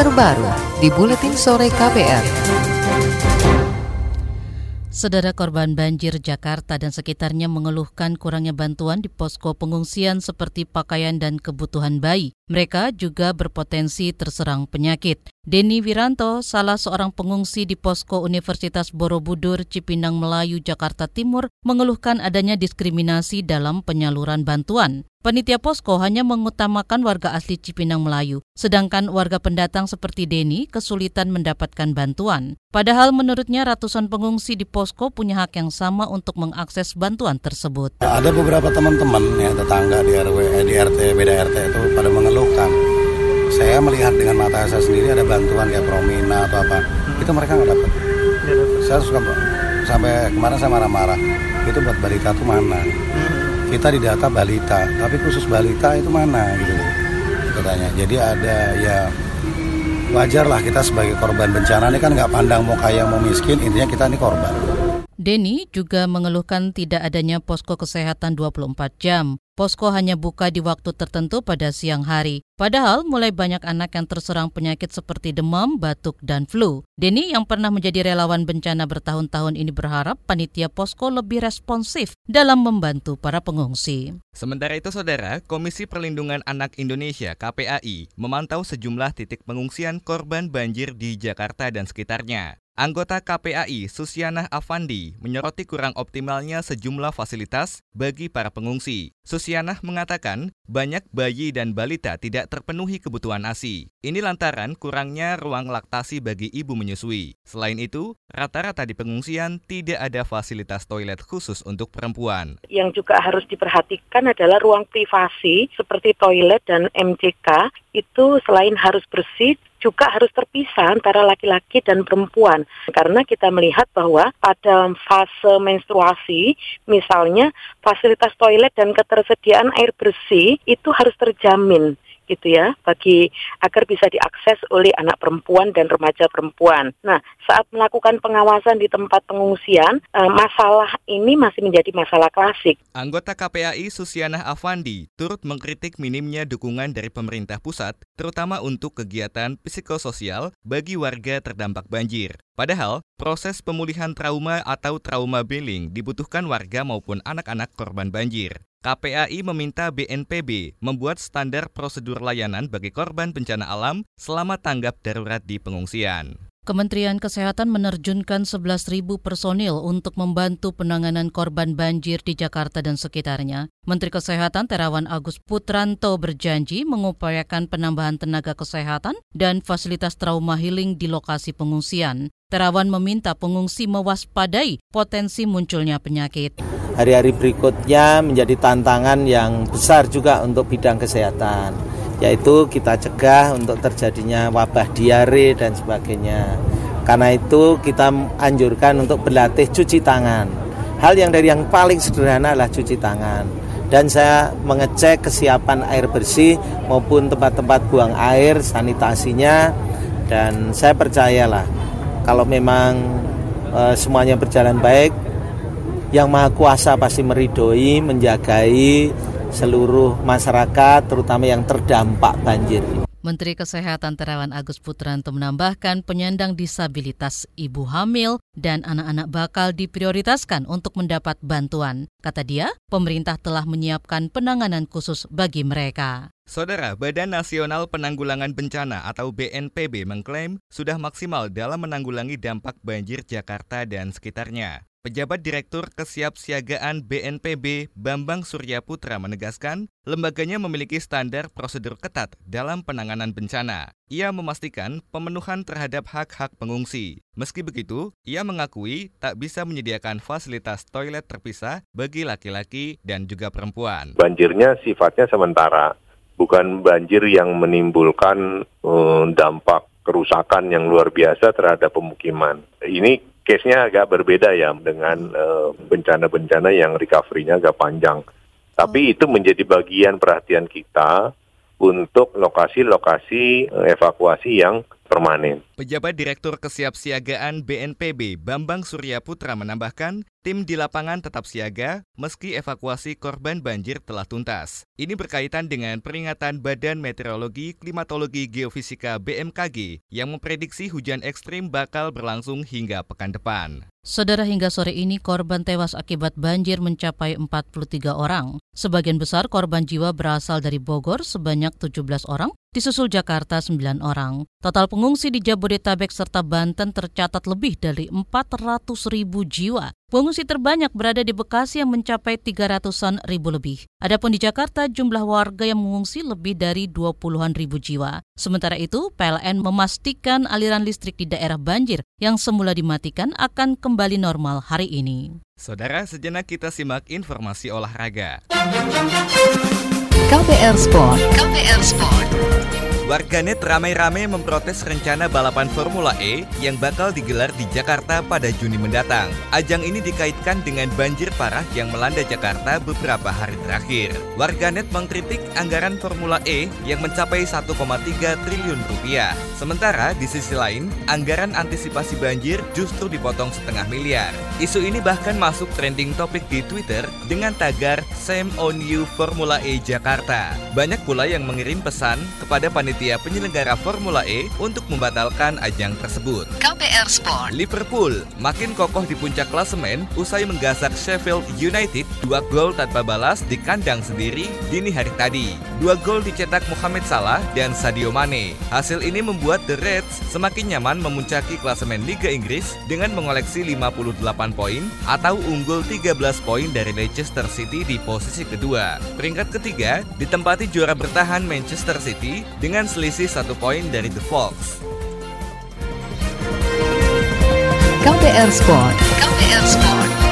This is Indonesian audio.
terbaru di Buletin Sore KPR. Saudara korban banjir Jakarta dan sekitarnya mengeluhkan kurangnya bantuan di posko pengungsian seperti pakaian dan kebutuhan bayi. Mereka juga berpotensi terserang penyakit. Denny Wiranto, salah seorang pengungsi di posko Universitas Borobudur, Cipinang Melayu, Jakarta Timur, mengeluhkan adanya diskriminasi dalam penyaluran bantuan. Panitia posko hanya mengutamakan warga asli Cipinang Melayu, sedangkan warga pendatang seperti Denny kesulitan mendapatkan bantuan. Padahal menurutnya ratusan pengungsi di posko punya hak yang sama untuk mengakses bantuan tersebut. Ada beberapa teman-teman ya tetangga di RW, eh, di RT, beda RT itu pada mengeluhkan. Saya melihat dengan mata saya sendiri ada bantuan kayak Promina atau apa, itu mereka nggak dapat. Saya suka sampai kemarin saya marah-marah. Itu buat balita tuh mana? kita di data balita, tapi khusus balita itu mana gitu katanya. Jadi ada ya wajar lah kita sebagai korban bencana ini kan nggak pandang mau kaya mau miskin, intinya kita ini korban. Denny juga mengeluhkan tidak adanya posko kesehatan 24 jam. Posko hanya buka di waktu tertentu pada siang hari. Padahal mulai banyak anak yang terserang penyakit seperti demam, batuk, dan flu. Denny yang pernah menjadi relawan bencana bertahun-tahun ini berharap panitia posko lebih responsif dalam membantu para pengungsi. Sementara itu, Saudara, Komisi Perlindungan Anak Indonesia KPAI memantau sejumlah titik pengungsian korban banjir di Jakarta dan sekitarnya. Anggota KPAI Susiana Afandi menyoroti kurang optimalnya sejumlah fasilitas bagi para pengungsi. Susiana mengatakan banyak bayi dan balita tidak terpenuhi kebutuhan ASI. Ini lantaran kurangnya ruang laktasi bagi ibu menyusui. Selain itu, rata-rata di pengungsian tidak ada fasilitas toilet khusus untuk perempuan. Yang juga harus diperhatikan adalah ruang privasi seperti toilet dan MCK itu selain harus bersih juga harus terpisah antara laki-laki dan perempuan. Karena kita melihat bahwa pada fase menstruasi misalnya fasilitas toilet dan ketersediaan air bersih itu harus terjamin gitu ya bagi agar bisa diakses oleh anak perempuan dan remaja perempuan. Nah, saat melakukan pengawasan di tempat pengungsian, eh, masalah ini masih menjadi masalah klasik. Anggota KPAI Susiana Afandi turut mengkritik minimnya dukungan dari pemerintah pusat, terutama untuk kegiatan psikososial bagi warga terdampak banjir. Padahal, proses pemulihan trauma atau trauma billing dibutuhkan warga maupun anak-anak korban banjir. KPAI meminta BNPB membuat standar prosedur layanan bagi korban bencana alam selama tanggap darurat di pengungsian. Kementerian Kesehatan menerjunkan 11.000 personil untuk membantu penanganan korban banjir di Jakarta dan sekitarnya. Menteri Kesehatan Terawan Agus Putranto berjanji mengupayakan penambahan tenaga kesehatan dan fasilitas trauma healing di lokasi pengungsian. Terawan meminta pengungsi mewaspadai potensi munculnya penyakit hari-hari berikutnya menjadi tantangan yang besar juga untuk bidang kesehatan yaitu kita cegah untuk terjadinya wabah diare dan sebagainya. Karena itu kita anjurkan untuk berlatih cuci tangan. Hal yang dari yang paling sederhana adalah cuci tangan. Dan saya mengecek kesiapan air bersih maupun tempat-tempat buang air sanitasinya. Dan saya percayalah kalau memang e, semuanya berjalan baik yang Maha Kuasa pasti meridoi, menjagai seluruh masyarakat, terutama yang terdampak banjir. Menteri Kesehatan Terawan Agus Putranto menambahkan penyandang disabilitas ibu hamil dan anak-anak bakal diprioritaskan untuk mendapat bantuan. Kata dia, pemerintah telah menyiapkan penanganan khusus bagi mereka. Saudara, Badan Nasional Penanggulangan Bencana atau BNPB mengklaim sudah maksimal dalam menanggulangi dampak banjir Jakarta dan sekitarnya. Pejabat Direktur Kesiapsiagaan BNPB Bambang Surya Putra menegaskan, lembaganya memiliki standar prosedur ketat dalam penanganan bencana. Ia memastikan pemenuhan terhadap hak-hak pengungsi. Meski begitu, ia mengakui tak bisa menyediakan fasilitas toilet terpisah bagi laki-laki dan juga perempuan. Banjirnya sifatnya sementara, bukan banjir yang menimbulkan uh, dampak kerusakan yang luar biasa terhadap pemukiman. Ini case-nya agak berbeda ya dengan eh, bencana-bencana uh, yang recovery-nya agak panjang. Tapi oh. itu menjadi bagian perhatian kita untuk lokasi-lokasi uh, evakuasi yang permanen. Pejabat Direktur Kesiapsiagaan BNPB Bambang Surya Putra menambahkan, tim di lapangan tetap siaga meski evakuasi korban banjir telah tuntas. Ini berkaitan dengan peringatan Badan Meteorologi, Klimatologi, Geofisika BMKG yang memprediksi hujan ekstrim bakal berlangsung hingga pekan depan. Saudara hingga sore ini korban tewas akibat banjir mencapai 43 orang. Sebagian besar korban jiwa berasal dari Bogor sebanyak 17 orang, disusul Jakarta 9 orang. Total pengungsi di Jabodetabek serta Banten tercatat lebih dari 400 ribu jiwa. Pengungsi terbanyak berada di Bekasi yang mencapai 300-an ribu lebih. Adapun di Jakarta, jumlah warga yang mengungsi lebih dari 20-an ribu jiwa. Sementara itu, PLN memastikan aliran listrik di daerah banjir yang semula dimatikan akan kembali normal hari ini. Saudara, sejenak kita simak informasi olahraga. KPR Sport. KPR Sport. Warganet ramai-ramai memprotes rencana balapan Formula E yang bakal digelar di Jakarta pada Juni mendatang. Ajang ini dikaitkan dengan banjir parah yang melanda Jakarta beberapa hari terakhir. Warganet mengkritik anggaran Formula E yang mencapai 1,3 triliun rupiah. Sementara di sisi lain, anggaran antisipasi banjir justru dipotong setengah miliar. Isu ini bahkan masuk trending topik di Twitter dengan tagar Same on You Formula E Jakarta. Banyak pula yang mengirim pesan kepada panitia panitia penyelenggara Formula E untuk membatalkan ajang tersebut. KPR Sport. Liverpool makin kokoh di puncak klasemen usai menggasak Sheffield United dua gol tanpa balas di kandang sendiri dini hari tadi. Dua gol dicetak Mohamed Salah dan Sadio Mane. Hasil ini membuat The Reds semakin nyaman memuncaki klasemen Liga Inggris dengan mengoleksi 58 poin atau unggul 13 poin dari Leicester City di posisi kedua. Peringkat ketiga ditempati juara bertahan Manchester City dengan selisih satu poin dari The Fox. KPR Sport. KPR Sport.